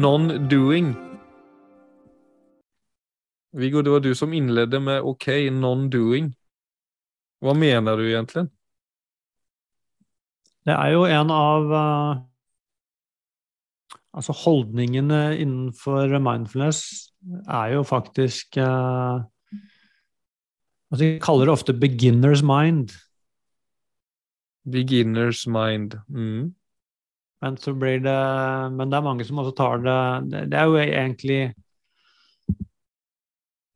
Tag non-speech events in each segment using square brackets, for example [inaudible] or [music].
non-doing. Viggo, det var du som innledde med OK, non-doing. Hva mener du egentlig? Det er jo en av uh, Altså holdningene innenfor mindfulness er jo faktisk uh, altså De kaller det ofte 'beginner's mind'. Beginner's mind. Mm. Men så blir det Men det er mange som også tar det Det er jo egentlig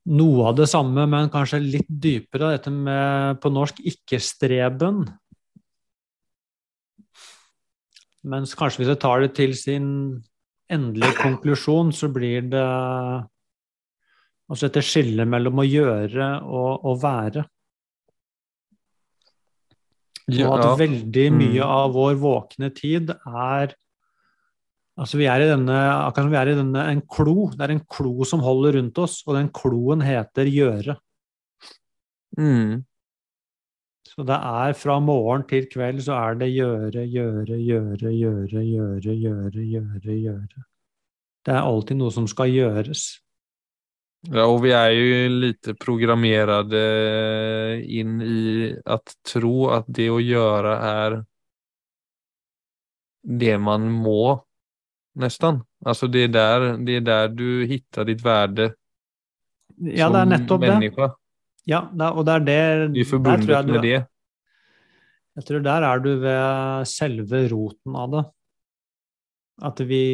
noe av det samme, men kanskje litt dypere. Dette med på norsk ikke-streben. Mens kanskje hvis jeg tar det til sin endelige konklusjon, så blir det altså dette skillet mellom å gjøre og å være. Og at veldig mye mm. av vår våkne tid er Altså, vi er i denne Akkurat som vi er i denne en klo. Det er en klo som holder rundt oss, og den kloen heter gjøre. Mm. Så det er fra morgen til kveld så er det gjøre, gjøre, gjøre, gjøre, gjøre, gjøre, gjøre, gjøre. Det er alltid noe som skal gjøres. Ja, og vi er jo lite programmerade inn i att tro at det å gjøre er det man må, nesten. Altså det er der, det är där du hittar ditt verde ja, som menneske. Ja, og det er det Du er forbundet med det. Jeg tror der er du ved selve roten av det. At vi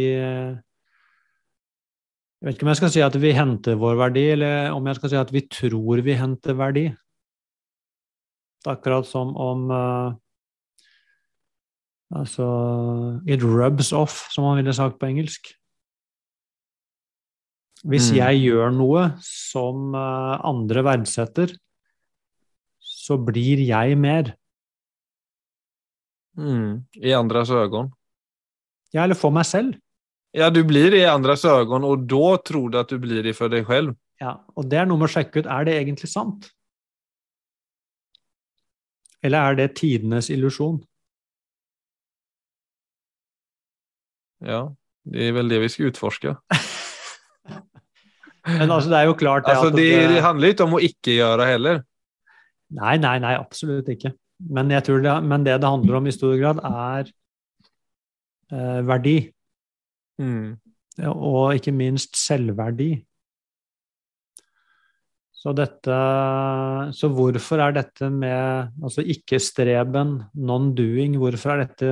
jeg vet ikke om jeg skal si at vi henter vår verdi, eller om jeg skal si at vi tror vi henter verdi. Det er akkurat som om uh, Altså It rubs off, som man ville sagt på engelsk. Hvis mm. jeg gjør noe som uh, andre verdsetter, så blir jeg mer. Mm. I andres øyne. Ja, eller for meg selv. Ja, du blir det i andres øyne, og da tror du at du blir det for deg selv. Ja, og det er noe med å sjekke ut er det egentlig sant. Eller er det tidenes illusjon? Ja, det er vel det vi skal utforske. [laughs] Men altså, det er jo klart det altså, det, det, handler ikke om å ikke gjøre heller. Nei, nei, nei, absolutt ikke. Men, det, men det det handler om i stor grad, er eh, verdi. Mm. Og ikke minst selvverdi. Så, dette, så hvorfor er dette med altså ikke-streben, non-doing, hvorfor er dette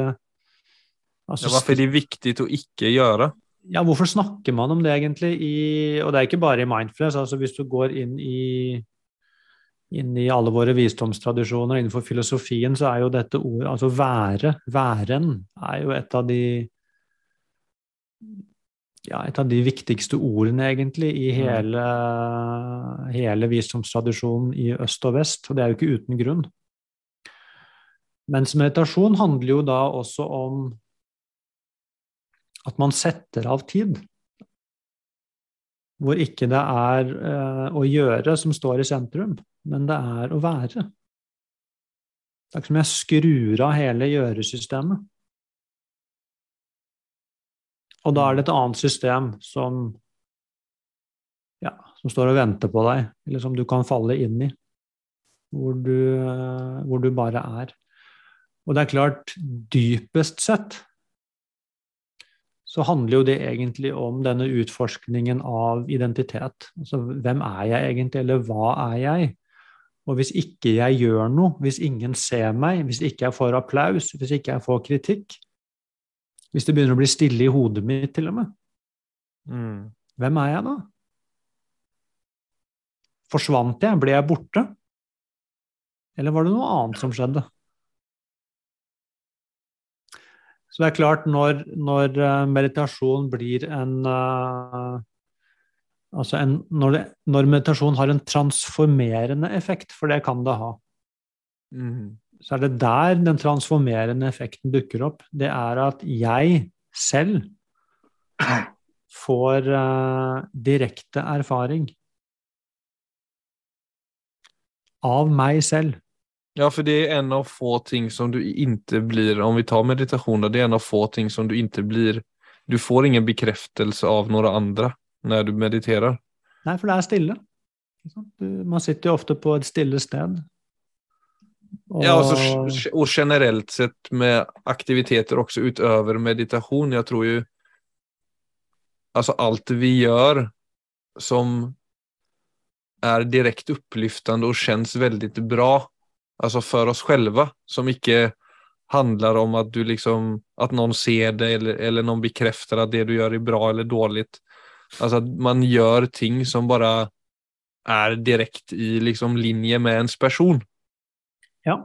altså, ja, Hvorfor er det viktig å ikke gjøre? Ja, hvorfor snakker man om det egentlig i Og det er ikke bare i mindfulness. altså Hvis du går inn i, inn i alle våre visdomstradisjoner innenfor filosofien, så er jo dette ordet Altså være, væren, er jo et av de ja, et av de viktigste ordene, egentlig, i mm. hele, hele visdomstradisjonen i øst og vest. Og det er jo ikke uten grunn. Mens meditasjon handler jo da også om at man setter av tid. Hvor ikke det er eh, å gjøre som står i sentrum, men det er å være. Det er ikke som jeg skrur av hele gjøresystemet. Og da er det et annet system som, ja, som står og venter på deg, eller som du kan falle inn i, hvor du, hvor du bare er. Og det er klart, dypest sett så handler jo det egentlig om denne utforskningen av identitet. Altså hvem er jeg egentlig, eller hva er jeg? Og hvis ikke jeg gjør noe, hvis ingen ser meg, hvis ikke jeg får applaus, hvis ikke jeg får kritikk, hvis det begynner å bli stille i hodet mitt, til og med. Mm. Hvem er jeg da? Forsvant jeg? Ble jeg borte? Eller var det noe annet som skjedde? Så det er klart, når, når eh, meditasjon blir en uh, Altså en, når, det, når, meditasjon har en transformerende effekt, for det kan det ha, mm så er det der den transformerende effekten dukker opp. Det er at jeg selv får uh, direkte erfaring av meg selv. Ja, for det er en av få ting som du ikke blir Om vi tar meditasjon, det er en av få ting som du ikke blir du får ingen bekreftelse av noen andre når du mediterer. Nei, for det er stille. Du, man sitter jo ofte på et stille sted. Og... Ja, altså, og generelt sett med aktiviteter også utover meditasjon. Jeg tror jo Altså alt vi gjør som er direkte opplyftende og kjennes veldig bra, altså for oss selv, som ikke handler om at du liksom At noen ser det, eller, eller noen bekrefter at det du gjør, er bra eller dårlig. Altså at man gjør ting som bare er direkte i liksom linje med ens person. Ja.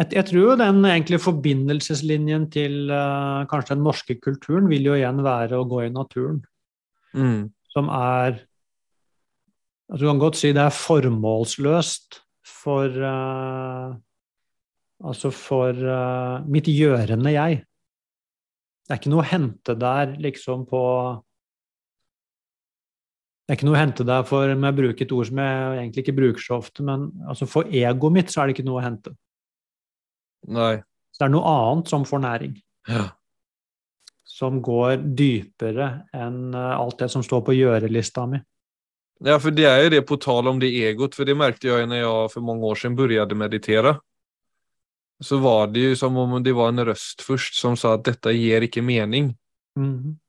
Jeg, jeg tror den egentlig forbindelseslinjen til uh, kanskje den norske kulturen vil jo igjen være å gå i naturen. Mm. Som er altså Du kan godt si det er formålsløst for uh, Altså for uh, mitt gjørende jeg. Det er ikke noe å hente der liksom på det er ikke noe å hente der for om jeg bruker et ord som jeg egentlig ikke bruker så ofte, men altså for egoet mitt så er det ikke noe å hente. Nei. Så det er noe annet som får næring. Ja. Som går dypere enn eh, alt det som står på gjørelista mi. Ja, for det er jo det på tal om det egot, for det merket jeg når jeg for mange år siden begynte meditere. Så var det jo som om det var en røst først som sa at dette gir ikke mening. Mm.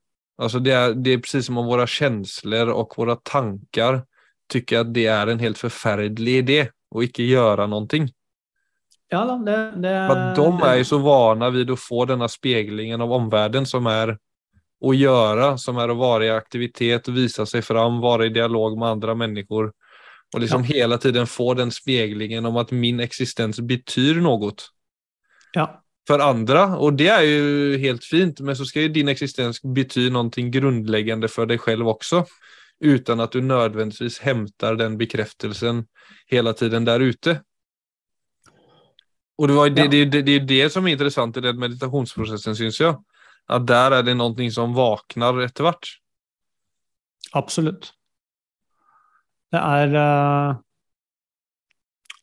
Alltså det, är, det är precis som om våra känslor och våra tankar tycker att det är en helt förfärlig idé och inte göra någonting. Ja, det, det, För de är ju så vana vid att få denna speglingen av omvärlden som är att göra, som är att vara i aktivitet, visa sig fram, vara i dialog med andra människor och liksom ja. hela tiden få den speglingen om att min existens betyder något. Ja for andre, og det er jo helt fint, men så skal jo din eksistens bety noe grunnleggende for deg selv også, uten at du nødvendigvis henter den bekreftelsen hele tiden der ute. Og det, var, det, det, det, det er det som er interessant i den meditasjonsprosessen, syns jeg. At der er det noe som våkner etter hvert. Absolutt. Det er uh,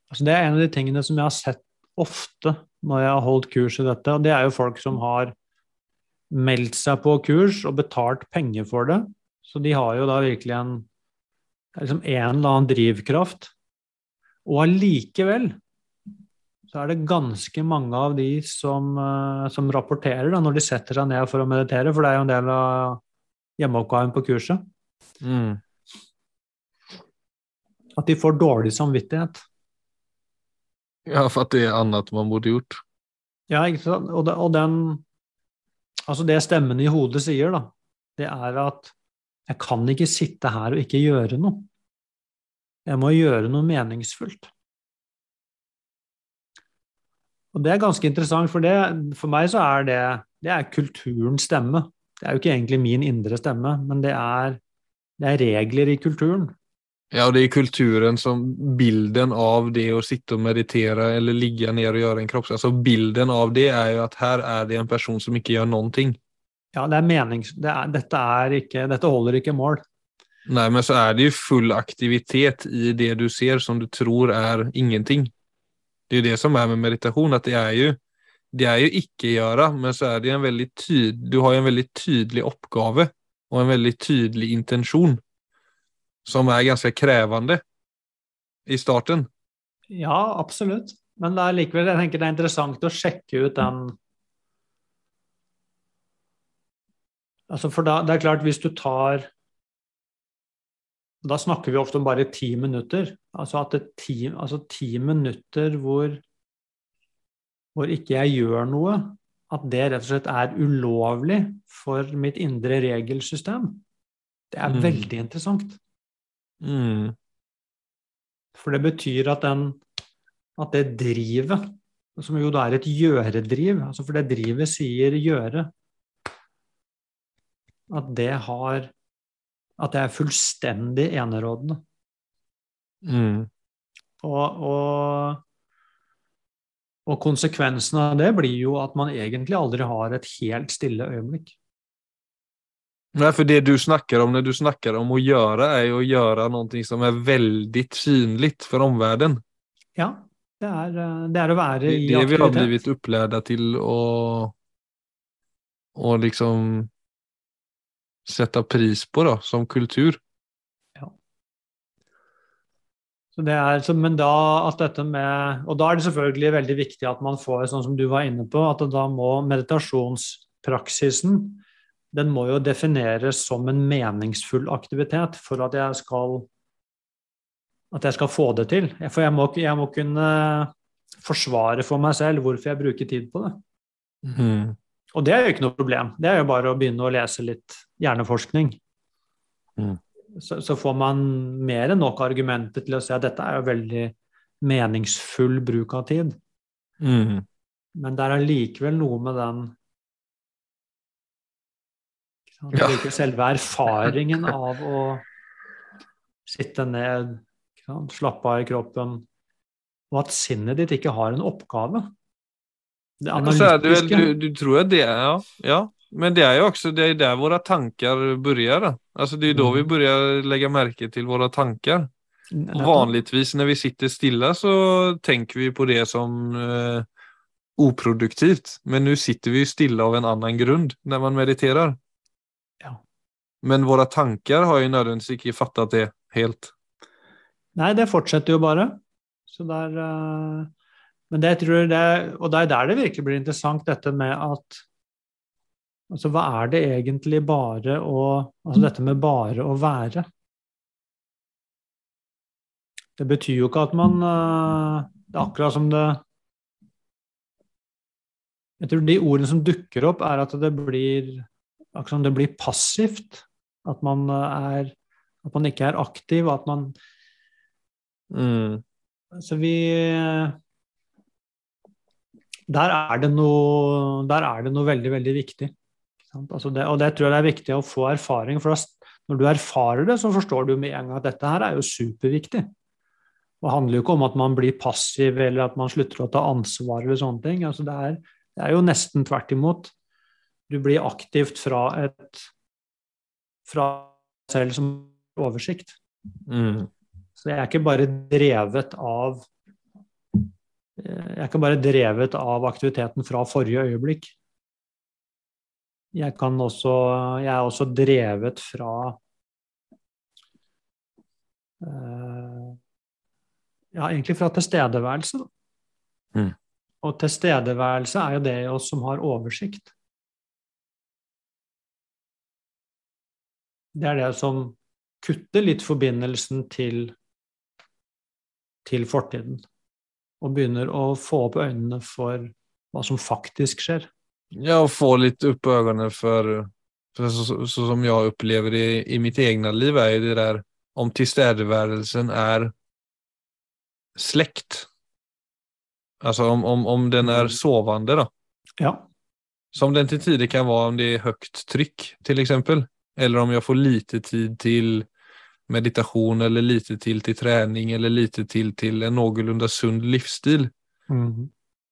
altså Det er en av de tingene som jeg har sett ofte når jeg har holdt kurs i dette. Og det er jo folk som har meldt seg på kurs og betalt penger for det. Så de har jo da virkelig en, liksom en eller annen drivkraft. Og allikevel så er det ganske mange av de som, uh, som rapporterer da, når de setter seg ned for å meditere, for det er jo en del av hjemmeoppgaven på kurset. Mm. At de får dårlig samvittighet. Ja, for at det er annet man burde gjort. Ja, ikke sant. Og, det, og den Altså, det stemmen i hodet sier, da, det er at jeg kan ikke sitte her og ikke gjøre noe. Jeg må gjøre noe meningsfullt. Og det er ganske interessant, for det, for meg så er det, det er kulturens stemme. Det er jo ikke egentlig min indre stemme, men det er, det er regler i kulturen. Ja, og det er kulturen som bilden av det å sitte og meditere eller ligge ned og gjøre en kropps... Altså bilden av det er jo at her er det en person som ikke gjør noen ting. Ja, det er menings... Det er, dette, er ikke, dette holder ikke mål. Nei, men så er det jo full aktivitet i det du ser som du tror er ingenting. Det er jo det som er med meditasjon, at det er jo det er jo ikke gjøre, men så er det en veldig tydelig Du har jo en veldig tydelig oppgave og en veldig tydelig intensjon som er ganske krevende i starten. Ja, absolutt. Men det er likevel, jeg tenker det er interessant å sjekke ut den altså For da, det er klart, hvis du tar Da snakker vi ofte om bare ti minutter. Altså at det ti, altså ti minutter hvor, hvor ikke jeg gjør noe, at det rett og slett er ulovlig for mitt indre regelsystem, det er mm. veldig interessant. Mm. For det betyr at, den, at det drivet, som jo da er et gjøredriv, altså for det drivet sier gjøre, at det har At det er fullstendig enerådende. Mm. Og, og, og konsekvensen av det blir jo at man egentlig aldri har et helt stille øyeblikk. Nei, for det du snakker om når du snakker om å gjøre, er jo å gjøre noe som er veldig synlig for omvärlden. Ja, det er, eh, det å være det, i aktivitet. Det vi har blivit upplärda til å, och liksom sätta pris på då, som kultur. Ja. Så det er, så, men da at dette med, Og da er det selvfølgelig veldig viktig at man får, sånn som du var inne på, at da må meditasjonspraksisen den må jo defineres som en meningsfull aktivitet for at jeg skal at jeg skal få det til. For jeg må, jeg må kunne forsvare for meg selv hvorfor jeg bruker tid på det. Mm. Og det er jo ikke noe problem. Det er jo bare å begynne å lese litt hjerneforskning. Mm. Så, så, får man mer enn nok argumenter til å si at dette er jo veldig meningsfull bruk av tid. Mm. Men det er allikevel noe med den ja. Selve erfaringen av å sitte ned, slappe av i kroppen, og at sinnet ditt ikke har en oppgave. Det analytiske. Du, du, du, tror jeg det ja, ja. Men det er jo også det er der våre tanker begynner. Altså, det er jo da vi mm. begynner legge merke til våre tanker. Vanligvis når vi sitter stille, så tenker vi på det som uh, uproduktivt. Men nå sitter vi stille av en annen grunn når man mediterer. Ja. Men våre tanker har jo nødvendigvis ikke fattet det helt. Nei, det fortsetter jo bare. Så der, uh, men det tror jeg det, Og det er der det virkelig blir interessant, dette med at Altså, hva er det egentlig bare å Altså dette med bare å være. Det betyr jo ikke at man uh, Det er akkurat som det Jeg tror de ordene som dukker opp, er at det blir akkurat som det blir passivt. At man er At man ikke er aktiv, at man mm. Så vi der er, det noe, der er det noe veldig, veldig viktig. Altså det, og det tror jeg det er viktig å få erfaring. For når du erfarer det, så forstår du med en gang at dette her er jo superviktig. Det handler jo ikke om at man blir passiv eller at man slutter å ta ansvar eller sånne ting. Altså det, er, det er jo nesten tvert imot. Du blir aktivt fra et fra selv som oversikt. Mm. Så jeg er ikke bare drevet av jeg er ikke bare drevet av aktiviteten fra forrige øyeblikk. Jeg, også, jeg er også drevet fra uh, Ja, egentlig fra tilstedeværelse. Mm. Og tilstedeværelse er jo det i oss som har oversikt. Det er det som kutter litt forbindelsen til, til fortiden og begynner å få opp øynene for hva som faktisk skjer. Ja, og få litt opp øynene for, for så, så, så, som jeg opplever det i, i mitt eget liv, er det der om tilstedeværelsen er slekt. Altså om, om, om den er mm. sovende, da. Ja. Som den til tider kan være om det er høyt trykk, til eksempel. Eller om jeg får lite tid til meditation eller lite till till träning eller lite till till en någorlunda sund livsstil. Mm.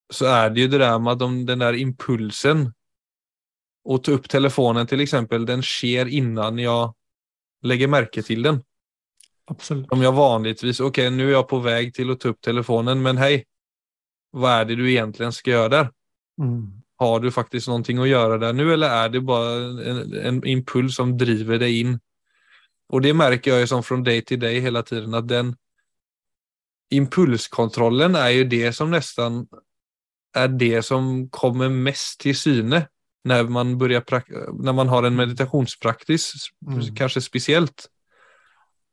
Så är det ju det där med att de, den där impulsen att ta upp telefonen till exempel, den sker innan jag lägger märke till den. Absolut. Om jag vanligtvis, okej okay, nu är jag på väg till att ta upp telefonen, men hej, vad är det du egentligen ska göra där? Mm. Har du faktisk noe å gjøre der nå, eller er det bare en, en impuls som driver deg inn? Og det merker jeg som fra day til day hele tiden at den impulskontrollen er jo det som nesten er det som kommer mest til syne når man, börjar när man har en meditationspraktis, mm. kanskje spesielt.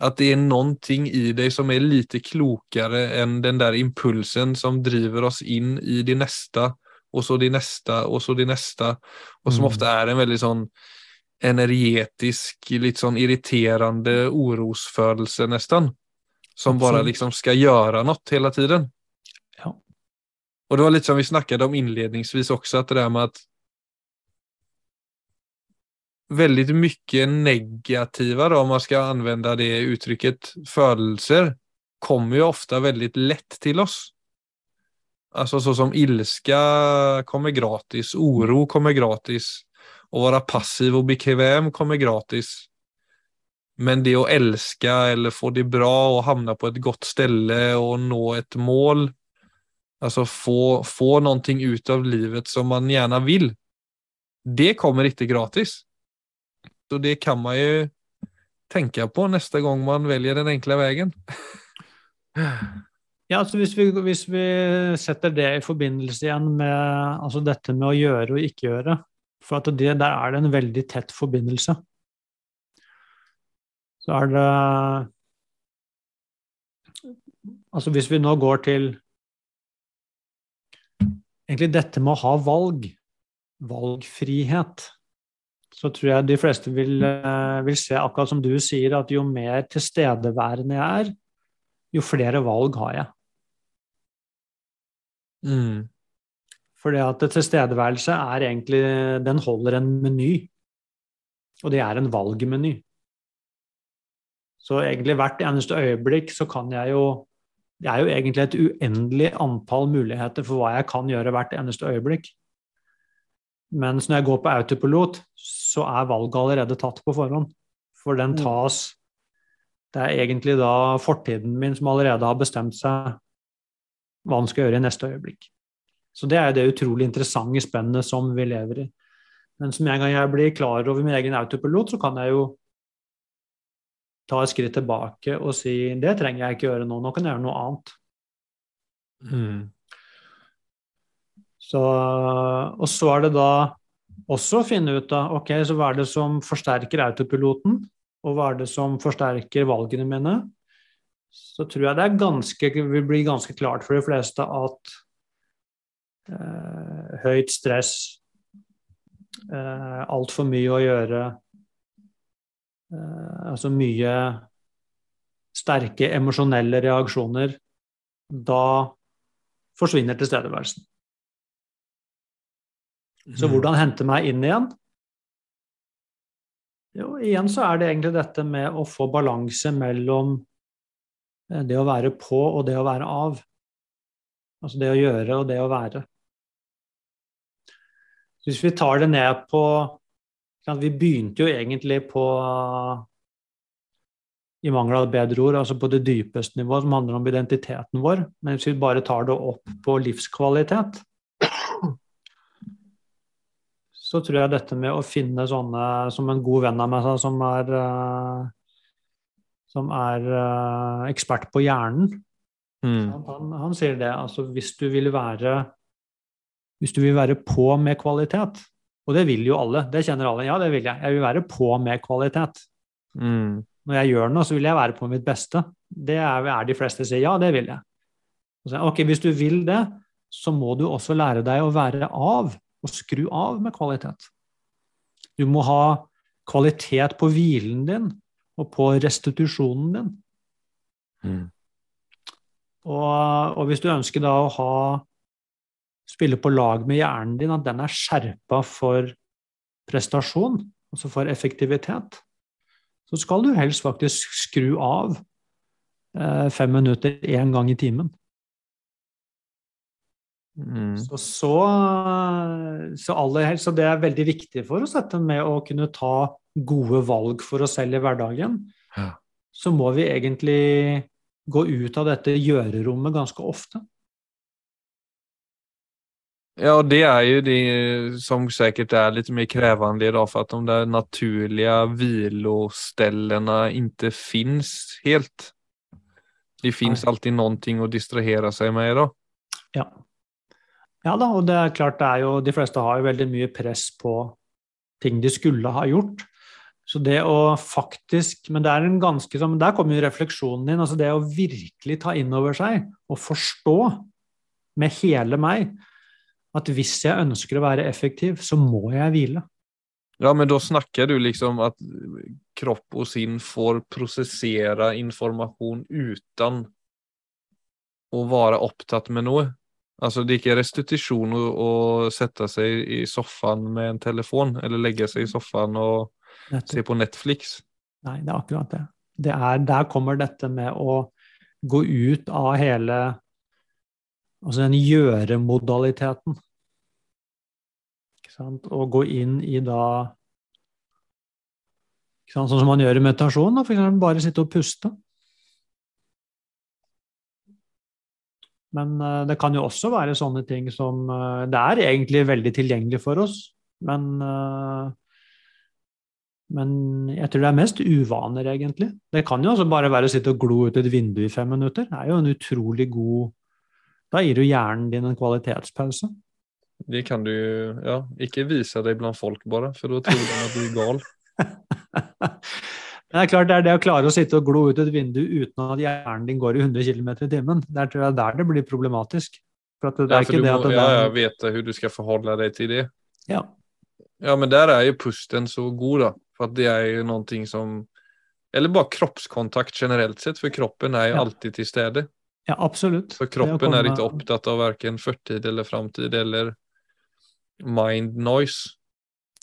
At det er noe i deg som er litt klokere enn den der impulsen som driver oss inn i det nästa och så det neste, og så det neste. Og som mm. ofte er en veldig sånn energetisk, litt sånn irriterende orosfølelse, nesten. Som bare liksom skal gjøre noe hele tiden. Ja. Og det var litt som vi snakket om innledningsvis også, at det der med at veldig mye negative, om man skal anvende det uttrykket, følelser, kommer jo ofte veldig lett til oss. Altså så som ilska kommer gratis, oro kommer gratis, å være passiv og bekväm kommer gratis. Men det å elske eller få det bra og havne på et godt ställe og nå et mål, Alltså få, få någonting ut av livet som man gjerne vil, det kommer ikke gratis. Så det kan man jo tenke på neste gang man velger den enkle veien. [sighs] [laughs] Ja, altså hvis vi, hvis vi, setter det i forbindelse igjen med altså dette med å gjøre og ikke gjøre For det, der er det en veldig tett forbindelse. Så er det Altså hvis vi nå går til egentlig dette med å ha valg, valgfrihet, så tror jeg de fleste vil, eh, vil se, akkurat som du sier, at jo mer tilstedeværende jeg er, jo flere valg har jeg. Mm. Fordi at tilstedeværelse er egentlig Den holder en meny. Og det er en valgmeny. Så egentlig hvert eneste øyeblikk så kan jeg jo Det er jo egentlig et uendelig antall muligheter for hva jeg kan gjøre hvert eneste øyeblikk. Mens når jeg går på autopilot, så er valget allerede tatt på forhånd. For den mm. tas Det er egentlig da fortiden min som allerede har bestemt seg hva han skal gjøre i neste øyeblikk. Så det er det utrolig interessante spennet som vi lever i. Men som en gang jeg blir klar over min egen autopilot, så kan jeg jo ta et skritt tilbake og si det trenger jeg ikke gjøre nå, nå kan jeg gjøre noe annet. Mm. Så, og så er det da også å finne ut av ok, så hva er det som forsterker autopiloten, og hva er det som forsterker valgene mine. Så tror jeg det ganske, vil bli ganske klart for de fleste at eh, høyt stress, eh, altfor mye å gjøre, eh, altså mye sterke emosjonelle reaksjoner, da forsvinner tilstedeværelsen. Så mm. hvordan hente meg inn igjen? Jo, igjen så er det egentlig dette med å få balanse mellom det å være på og det å være av. Altså det å gjøre og det å være. Hvis vi tar det ned på Vi begynte jo egentlig på i mangel av bedre ord, altså på det dypeste nivået, som handler om identiteten vår. Men hvis vi bare tar det opp på livskvalitet, så tror jeg dette med å finne sånne som en god venn av meg som er, uh, som er uh, ekspert på hjernen mm. han, han, sier det. Altså hvis du vil være hvis du vil være på med kvalitet, og det vil jo alle, det kjenner alle, ja det vil jeg, jeg vil være på med kvalitet. Mm. Når jeg gjør noe, så vil jeg være på mitt beste. Det er, er de fleste sier ja, det vil jeg. Så, ok, Hvis du vil det, så må du også lære deg å være av og skru av med kvalitet. Du må ha kvalitet på hvilen din og på restitusjonen din. Mm. Og, og, hvis du ønsker da å ha spille på lag med hjernen din, at den er skjerpa for prestasjon, altså for effektivitet, så skal du helst faktisk skru av eh, fem minutter én gang i timen. Mm. Så, så, så, aller så det er veldig viktig for oss, dette med å kunne ta gode valg for oss selv i hverdagen. Ja. Så må vi egentlig gå ut av dette gjørerommet ganske ofte. Ja, det er jo det som sikkert er litt mer krevende i dag, for at de der naturlige hvilestellene ikke fins helt. Det fins alltid noe å distrahere seg med. da. Ja. Ja da, og det er klart det er jo De fleste har jo veldig mye press på ting de skulle ha gjort. Så det å faktisk Men det er en ganske sånn Der kommer jo refleksjonen din. altså Det å virkelig ta inn over seg og forstå med hele meg at hvis jeg ønsker å være effektiv, så må jeg hvile. Ja, men da snakker du liksom at kropp og sinn får prosessere informasjon uten å være opptatt med noe. Altså, det er ikke restitusjon å, sette seg i sofaen med en telefon, eller legge seg i sofaen og Nettopp. se på Netflix. Nei, det er akkurat det. det er, der kommer dette med å gå ut av hele Altså den gjøremodaliteten. Ikke sant? Og gå inn i da Sånn som man gjør i meditasjon, da, eksempel bare sitte og puste. Men uh, det kan jo også være sånne ting som uh, Det er egentlig veldig tilgjengelig for oss, men uh, Men jeg tror det er mest uvaner, egentlig. Det kan jo også bare være å sitte og glo ut et vindu i fem minutter. Det er jo en utrolig god Da gir du hjernen din en kvalitetspause. Det kan du jo Ja, ikke vise deg blant folk, bare, for da tror de at du er gal. [laughs] det er klart det er det å klare å sitte og glo ut et vindu uten at hjernen din går i 100 km i timen. Det er der det blir problematisk. For det, det ja, for du må, ja, ja, vite hvordan du skal forholde deg til det. Ja. ja, men der er jo pusten så god, da. For det er jo noe som Eller bare kroppskontakt generelt sett, for kroppen er jo alltid til stede. Ja, absolutt. For kroppen komme... er ikke opptatt av verken fortid eller framtid eller mind noise.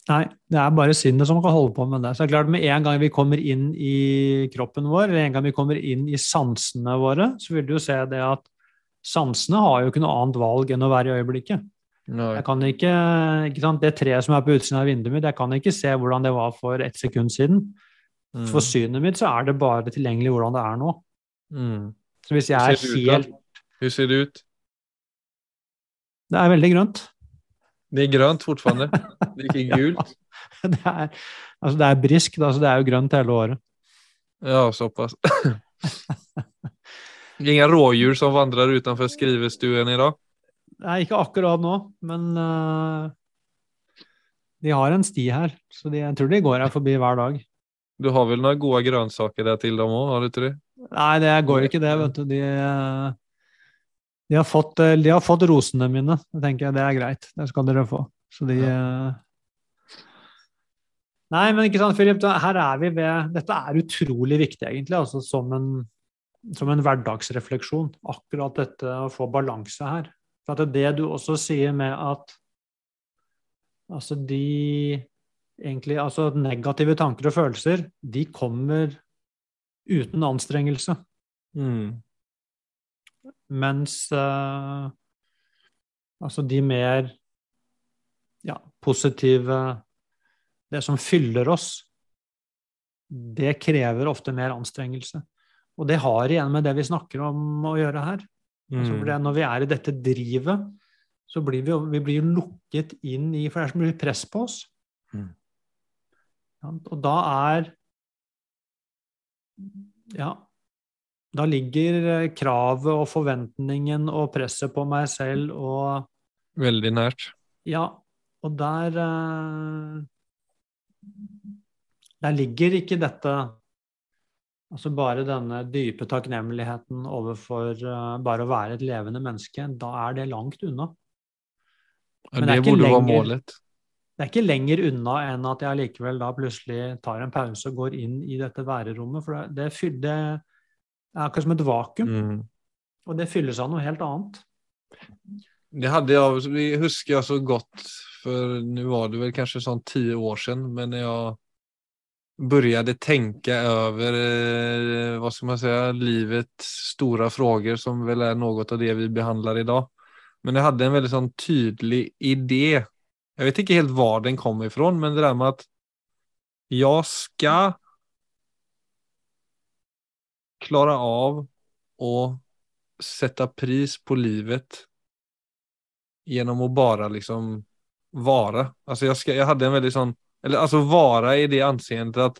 Nei, det er bare sinnet som kan holde på med det. Så det er klart Med en gang vi kommer inn i kroppen vår, eller en gang vi kommer inn i sansene våre, så vil du jo se det at sansene har jo ikke noe annet valg enn å være i øyeblikket. Nei. Jeg kan ikke, ikke sant, Det treet som er på utsiden av vinduet mitt, jeg kan ikke se hvordan det var for ett sekund siden. Mm. For synet mitt så er det bare tilgjengelig hvordan det er nå. Mm. Så hvis jeg er helt Hvordan ser det ut? Det er veldig grønt. Det er grønt fortfarande? [laughs] Det er ikke gult? [laughs] det, er, altså det er brisk, da, så det er jo grønt hele året. Ja, såpass. Ingen rådyr som vandrer utenfor skrivestuen i dag? Nei, ikke akkurat nå, men uh, de har en sti her, så de, jeg tror de går her forbi hver dag. Du har vel noen gode grønnsaker der til dem òg, har du ikke det? Nei, det går ikke det, vet du. De, uh, de har, fått, eh, de har fått rosene mine. Jeg tenker Det er greit, det skal dere få. Så de ja. Eh, nei, men ikke sant, Philip. Her er vi ved Dette er utrolig viktig, egentlig, altså som en, som en hverdagsrefleksjon. Akkurat dette å få balanse her. For at det du også sier med at altså de egentlig, altså negative tanker og følelser, de kommer uten anstrengelse. Mm. Mens uh, altså de mer ja, positive Det som fyller oss, det krever ofte mer anstrengelse. Og det har igjen med det vi snakker om å gjøre her. Altså, mm. Altså når vi er i dette drivet, så blir vi, vi blir lukket inn i For det er så mye press på oss. Mm. Ja, og da er Ja, da ligger eh, kravet og forventningen og presset på meg selv og Veldig nært. Ja, og der eh, Der ligger ikke dette Altså bare denne dype takknemligheten overfor uh, bare å være et levende menneske, da er det langt unna. Men det, hvor du være målet. Det er ikke lenger unna enn at jeg likevel da plutselig tar en pause og går inn i dette værerommet. For det, det, det, det er akkurat som et vakuum. Mm. Og det fylles av noe helt annet. Det hadde jeg, vi husker jeg så godt, for nå var det vel kanskje sånn ti år siden, men jeg begynte tenke over eh, hva skal man si, livets store spørsmål, som vel er noe av det vi behandler i dag. Men jeg hadde en veldig sånn tydelig idé. Jeg vet ikke helt hvor den kom ifra, men det der med at jeg skal klare av å sette pris på livet gjennom å bare liksom være. Altså jeg, skal, jeg hadde en veldig sånn Eller altså være i det anseendet at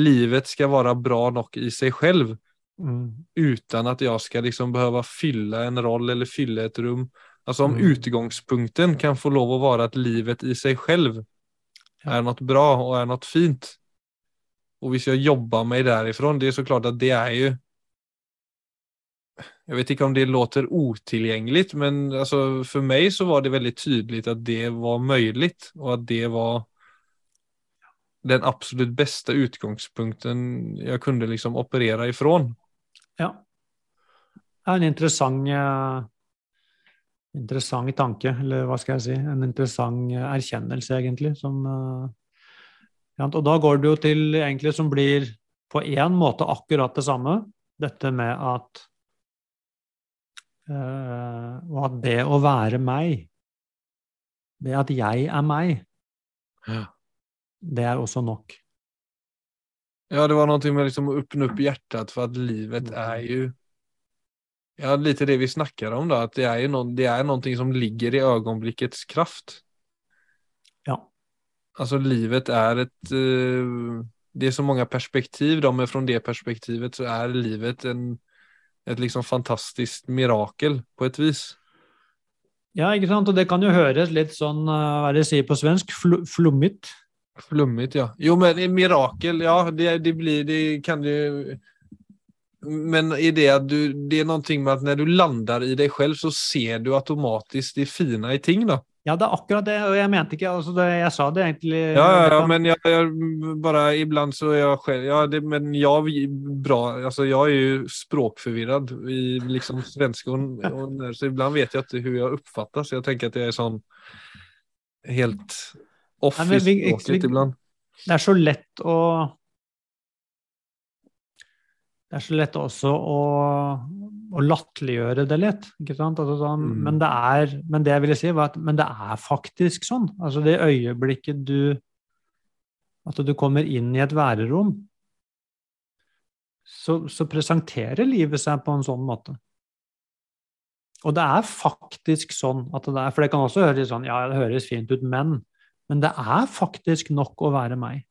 livet skal være bra nok i seg selv. Mm. Uten at jeg skal liksom behøve fylle en rolle eller fylle et rom. Altså om mm. utgangspunkten kan få lov å være at livet i seg selv er noe bra og er noe fint, og hvis jeg jobber meg derifrån, det er så klart at det er jo Jeg vet ikke om det låter otilgjengelig, men altså, for meg så var det veldig tydelig at det var mulig, og at det var den absolutt beste utgangspunkten jeg kunne liksom operere ifrån. Ja. Det er en interessant, uh, interessant tanke, eller hva skal jeg si, en interessant erkjennelse, egentlig, som uh, Og da går det jo til egentlig som blir på én måte akkurat det samme. Dette med at øh, Og at det å være meg, det at jeg er meg, ja. det er også nok. Ja, det var noe med liksom å åpne opp hjertet, for at livet er jo Ja, litt det vi snakker om, da. At det er, jo noe, det er noe som ligger i øyeblikkets kraft. Alltså livet är ett, eh, det är så många perspektiv då, men från det perspektivet så är livet en, ett liksom fantastiskt mirakel på ett vis. Ja, ikke sant? Og det kan jo høres litt sånn, eh, hva er det jeg sier på svensk, Fl flummet? Flummet, ja. Jo men mirakel, ja det, det blir, det kan du men i det at du, det er noe med at når du lander i deg selv, så ser du automatisk det fina i ting då. Ja, det er akkurat det, og jeg mente ikke altså det, Jeg sa det egentlig Ja, ja, ja men jeg, jeg bare iblant så er jeg selv ja, det, men jeg, bra, altså, jeg er jo språkforvirret i liksom svensk, og, og, så iblant vet jeg ikke hvordan jeg oppfattes. Jeg tenker at jeg er sånn helt off i språket iblant. Det er så lett å det er så lett også å, å latterliggjøre det litt. Altså sånn, mm. men, det er, men det jeg ville si, var at men det er faktisk sånn. Altså det øyeblikket du At du kommer inn i et værerom, så, så presenterer livet seg på en sånn måte. Og det er faktisk sånn at det er For det kan også høres sånn Ja, det høres fint ut, men Men det er faktisk nok å være meg.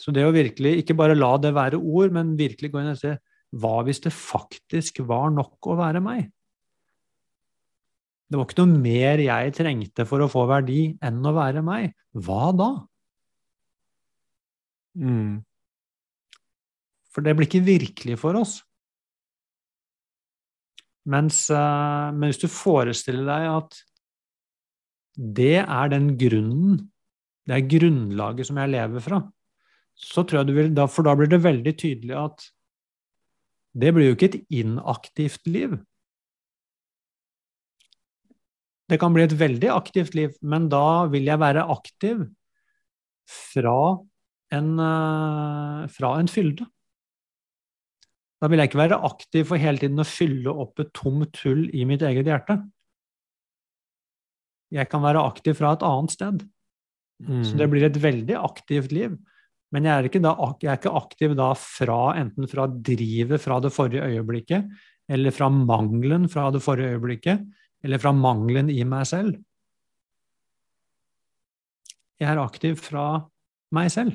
Så det å virkelig ikke bare la det være ord, men virkelig gå inn og se hva hvis det faktisk var nok å være meg? Det var ikke noe mer jeg trengte for å få verdi enn å være meg. Hva da? Mm. For det blir ikke virkelig for oss. Mens, uh, men hvis du forestiller deg at det er den grunnen, det er grunnlaget som jeg lever fra, så tror jeg du vil For da blir det veldig tydelig at det blir jo ikke et inaktivt liv. Det kan bli et veldig aktivt liv, men da vil jeg være aktiv fra en, eh, fra en fylde. Da vil jeg ikke være aktiv for hele tiden å fylle opp et tomt hull i mitt eget hjerte. Jeg kan være aktiv fra et annet sted. Mm. Så det blir et veldig aktivt liv. Men jeg er, da, jeg er, ikke aktiv da fra enten fra drivet fra det forrige øyeblikket, eller fra mangelen fra det forrige øyeblikket, eller fra mangelen i meg selv. Jeg er aktiv fra meg selv.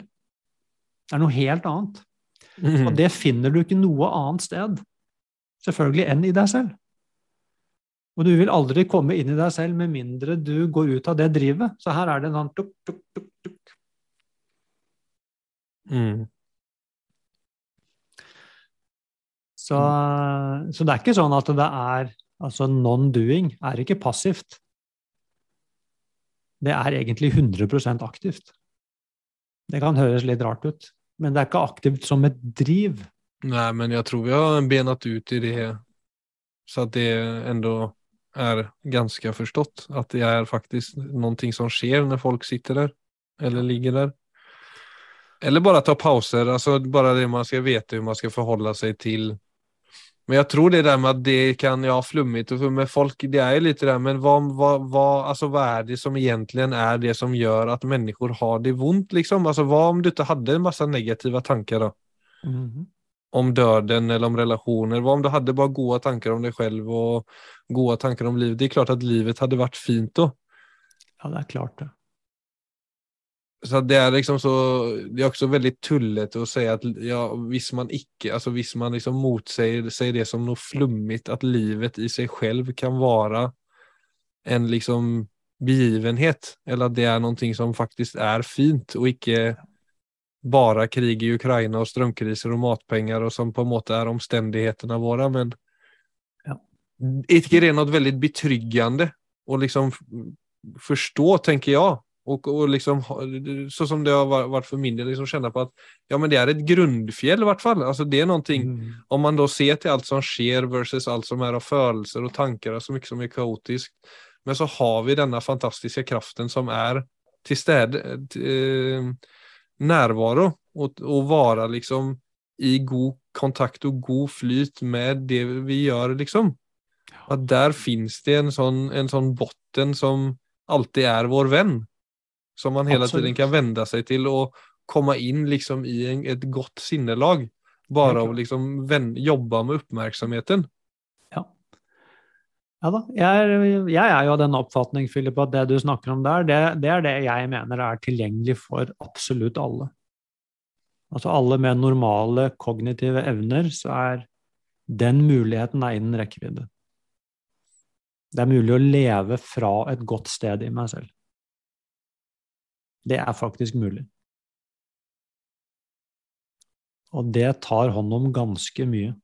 Det er noe helt annet. Mm. Og det finner du ikke noe annet sted, selvfølgelig, enn i deg selv. Og du vil aldri komme inn i deg selv med mindre du går ut av det drivet. Så her er det en sånn tuk, tuk, tuk, tuk. Mm. Så, så, det er ikke sånn at det er Altså non-doing er ikke passivt. Det er egentlig 100% aktivt. Det kan høres litt rart ut, men det er ikke aktivt som et driv. Nei, men jeg tror vi har benet ut i det, så at det enda er ganske forstått. At det er faktisk noe som skjer når folk sitter der, eller ligger der. Eller bare ta pauser, alltså bara det man ska veta hur man ska förhålla sig till. Men jag tror det där med att det kan, ja flummigt och med folk, det är ju lite där, men vad, vad, vad, alltså vad är det som egentligen är det som gör att människor har det ont liksom? Alltså vad om du inte hade en massa negativa tankar då? Mm. Om döden eller om relationer, vad om du hade bara goda tankar om dig själv och goda tankar om livet? Det är klart att livet hade varit fint då. Ja, det är klart det. Så det er liksom så Det er også veldig tullete å si at ja, hvis man ikke altså Hvis man liksom motsier sier det som noe flummigt, at livet i seg selv kan være en liksom begivenhet, eller at det er noe som faktisk er fint, og ikke bare krig i Ukraina og strømkriser og matpenger, og som på en måte er omstendighetene våre, men ja. ikke det er noe veldig betryggende å liksom forstå, tenker jeg och, og liksom, så som det har vært for min del, liksom kjenne på at ja, men det er et grunnfjell, i hvert fall. Altså, det er noe mm. om man da ser til alt som skjer, versus alt som er av følelser og tanker, och så mye som er kaotisk, Men så har vi denne fantastiske kraften som er til stede eh, og, og och vara liksom i god kontakt og god flyt med det vi gjør, liksom. at der finnes det en sånn, en sånn botten som alltid er vår vän som man hele Absolut. tiden kan vende seg til och komme inn liksom i en, et godt sinnelag. Bare av liksom ven, jobbe med oppmerksomheten. Ja. Ja da. Jeg er, jeg er jo av den oppfatning, Philip, at det du snakker om der, det, det, er det jeg mener er tilgjengelig for absolutt alle. Altså alle med normale kognitive evner, så er den muligheten er innen rekkevidde. Det er mulig å leve fra et godt sted i meg selv. Det er faktisk mulig. Og det tar hånd om ganske mye.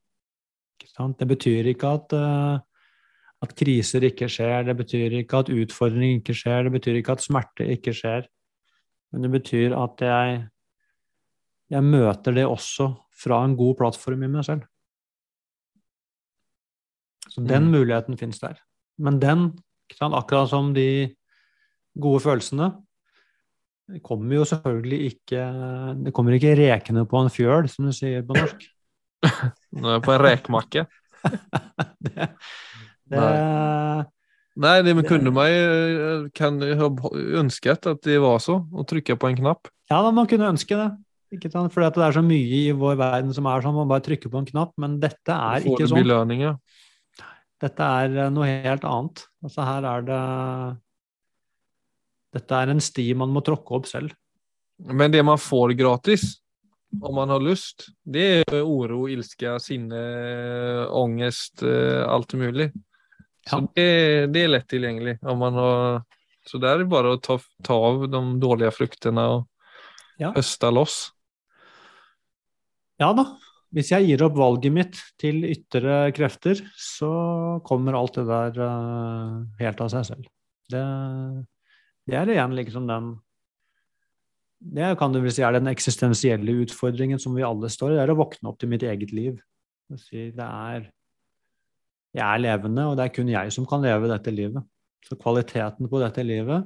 Det betyr ikke at, uh, at, kriser ikke skjer, det betyr ikke at utfordringer ikke skjer, det betyr ikke at smerte ikke skjer. Men det betyr at jeg, jeg møter det også fra en god plattform i meg selv. Så den mm. muligheten fins der. Men den, akkurat som de gode følelsene, det kommer jo selvfølgelig ikke Det kommer ikke rekende på en fjøl, som du sier på norsk. [laughs] Nå er jeg på en rekmakke. [laughs] det, det, Nei. Nei, de kunne meg kan ha ønsket at det var så, å trykke på en knapp. Ja, da, man kunne ønske det. Ikke sant? Fordi det er så mye i vår verden som er sånn, man bare trykker på en knapp. Men dette er ikke sånn. Belønning, ja. Dette er eh, noe helt annet. Altså her er det Dette er en sti man må tråkke opp selv. Men det man får gratis, om man har lyst, det er uro, ilske, sinne, ångest, eh, alt mulig. Så ja. det, det, er lett tilgjengelig. Om man har, så det er bare å ta, ta av de dårlige fruktene og ja. høste loss. Ja da. Hvis jeg gir opp valget mitt til ytre krefter, så kommer alt det der uh, helt av seg selv. Det, det er igjen liksom den Det kan du vel si er den eksistensielle utfordringen som vi alle står i. Det er å våkne opp til mitt eget liv. Det er Jeg er levende, og det er kun jeg som kan leve dette livet. Så kvaliteten på dette livet,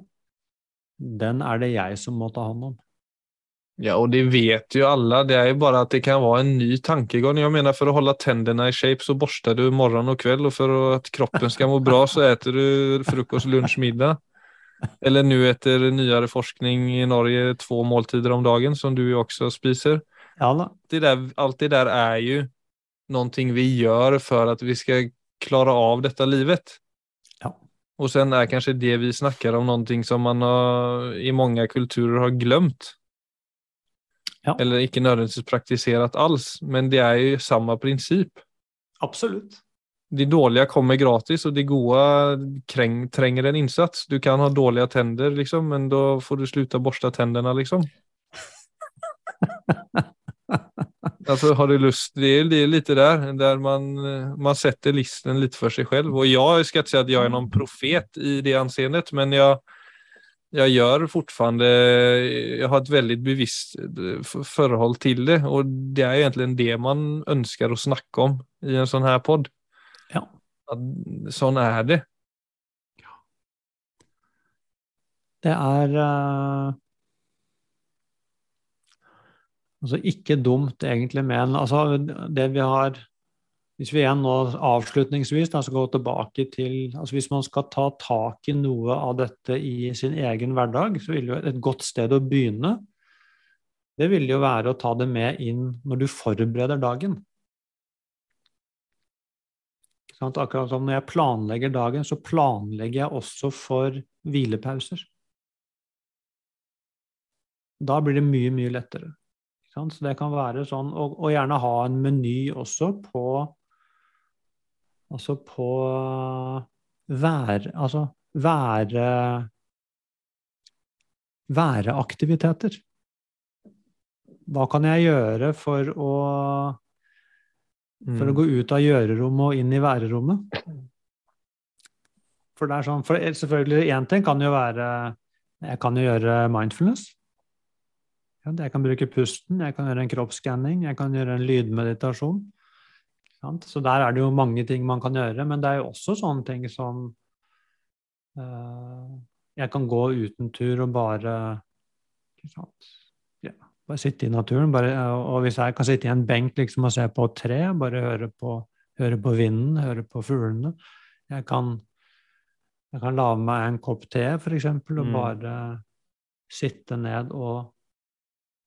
den er det jeg som må ta hånd om. Ja, og det vet jo alle. Det er jo bare at det kan være en ny tankegang. Jeg mener, For å holde tennene i shape så børster du morgen og kveld, og for at kroppen skal må bra, så spiser du frokost, lunsj, middag. Eller nå etter nyere forskning i Norge, to måltider om dagen, som du også spiser. Ja. Det der, alt det der er jo noe vi gjør for at vi skal klare av dette livet. Ja. Og sen er kanskje det vi snakker om, noe som man har, i mange kulturer har glemt. Ja. Eller ikke nødvendigvis praktisert alls, men det er jo samme prinsipp. Absolutt. De dårlige kommer gratis, og de gode trenger en innsats. Du kan ha dårlige tenner, liksom, men da får du slutte å børste tennene, liksom. [laughs] altså, har du lyst Det er, det er litt der, der man, man setter listen litt for seg selv. Og jeg skal ikke si at jeg er noen profet i det anseendet, men jeg jeg gjør fortsatt jeg har et veldig bevisst eh, forhold til det, og det er egentlig det man ønsker å snakke om i en sånn her pod. Ja. sånn er det. Det er uh, altså ikke dumt egentlig men Altså det vi har hvis vi igjen nå avslutningsvis da, skal gå tilbake til altså Hvis man skal ta tak i noe av dette i sin egen hverdag, så vil jo et godt sted å begynne det vil jo være å ta det med inn når du forbereder dagen. Akkurat som når jeg planlegger dagen, så planlegger jeg også for hvilepauser. Da blir det mye, mye lettere. Så det kan være sånn, og, og gjerne ha en meny også på Altså på vær... Altså være Væreaktiviteter. Hva kan jeg gjøre for å for å mm. gå ut av gjørerommet og inn i værerommet? For det er sånn, for selvfølgelig én ting kan jo være Jeg kan jo gjøre mindfulness. Jeg kan bruke pusten, jeg kan gjøre en kroppsskanning, jeg kan gjøre en lydmeditasjon. Så der er det jo mange ting man kan gjøre, men det er jo også sånne ting som uh, Jeg kan gå uten tur og bare ja, bare sitte i naturen. Bare, og hvis jeg kan sitte i en benk liksom, og se på et tre, bare høre på, høre på vinden, høre på fuglene Jeg kan, jeg kan lage meg en kopp te, f.eks., og mm. bare sitte ned og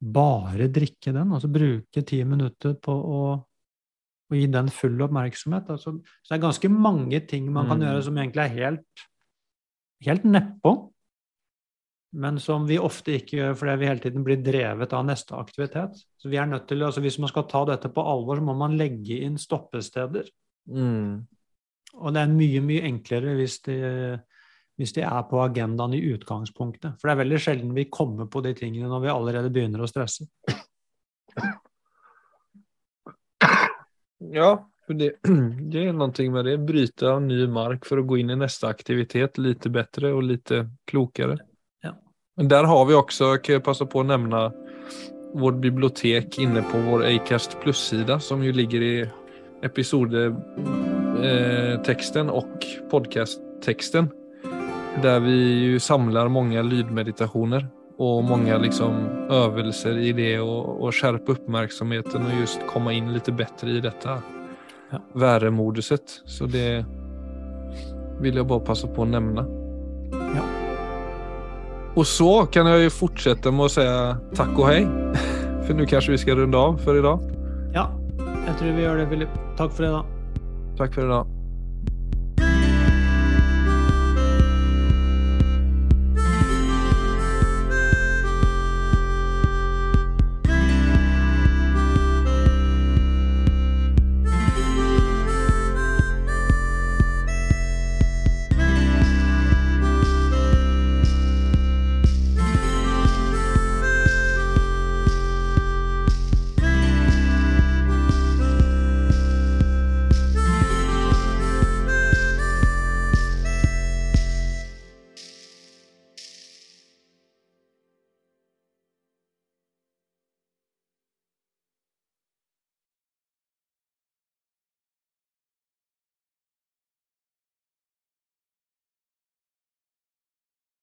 bare drikke den. Altså bruke ti minutter på å og gi den full oppmerksomhet. Altså, så det er ganske mange ting man kan Mm. gjøre som egentlig er helt, helt nedpå, men som vi ofte ikke gjør fordi vi hele tiden blir drevet av neste aktivitet. Så vi er nødt til, altså Hvis man skal ta dette på alvor, så må man legge inn stoppesteder. Mm. Og det er mye, mye enklere hvis de, hvis de er på agendaen i utgangspunktet. For det er veldig sjelden vi kommer på de tingene når vi allerede begynner å stresse. Ja, det, det er noe med det. Bryte av ny mark for å gå inn i neste aktivitet litt bedre og litt klokare. Där har vi også, kan jeg passe på å nevne, vårt bibliotek inne på vår Acast pluss-side, som jo ligger i episodeteksten og podkast-teksten. Der vi jo samler mange lydmeditationer og mange liksom øvelser i det å skjerpe oppmerksomheten og och just komme inn litt bedre i dette væremoduset. Så det vil jeg bare passe på å nämna. Och så kan jag ju fortsätta med att säga tack och hej. [laughs] För nu kanske vi ska runda av för idag. Ja, jeg tror vi gjør det, Filip. Takk for det, da. Tack för idag.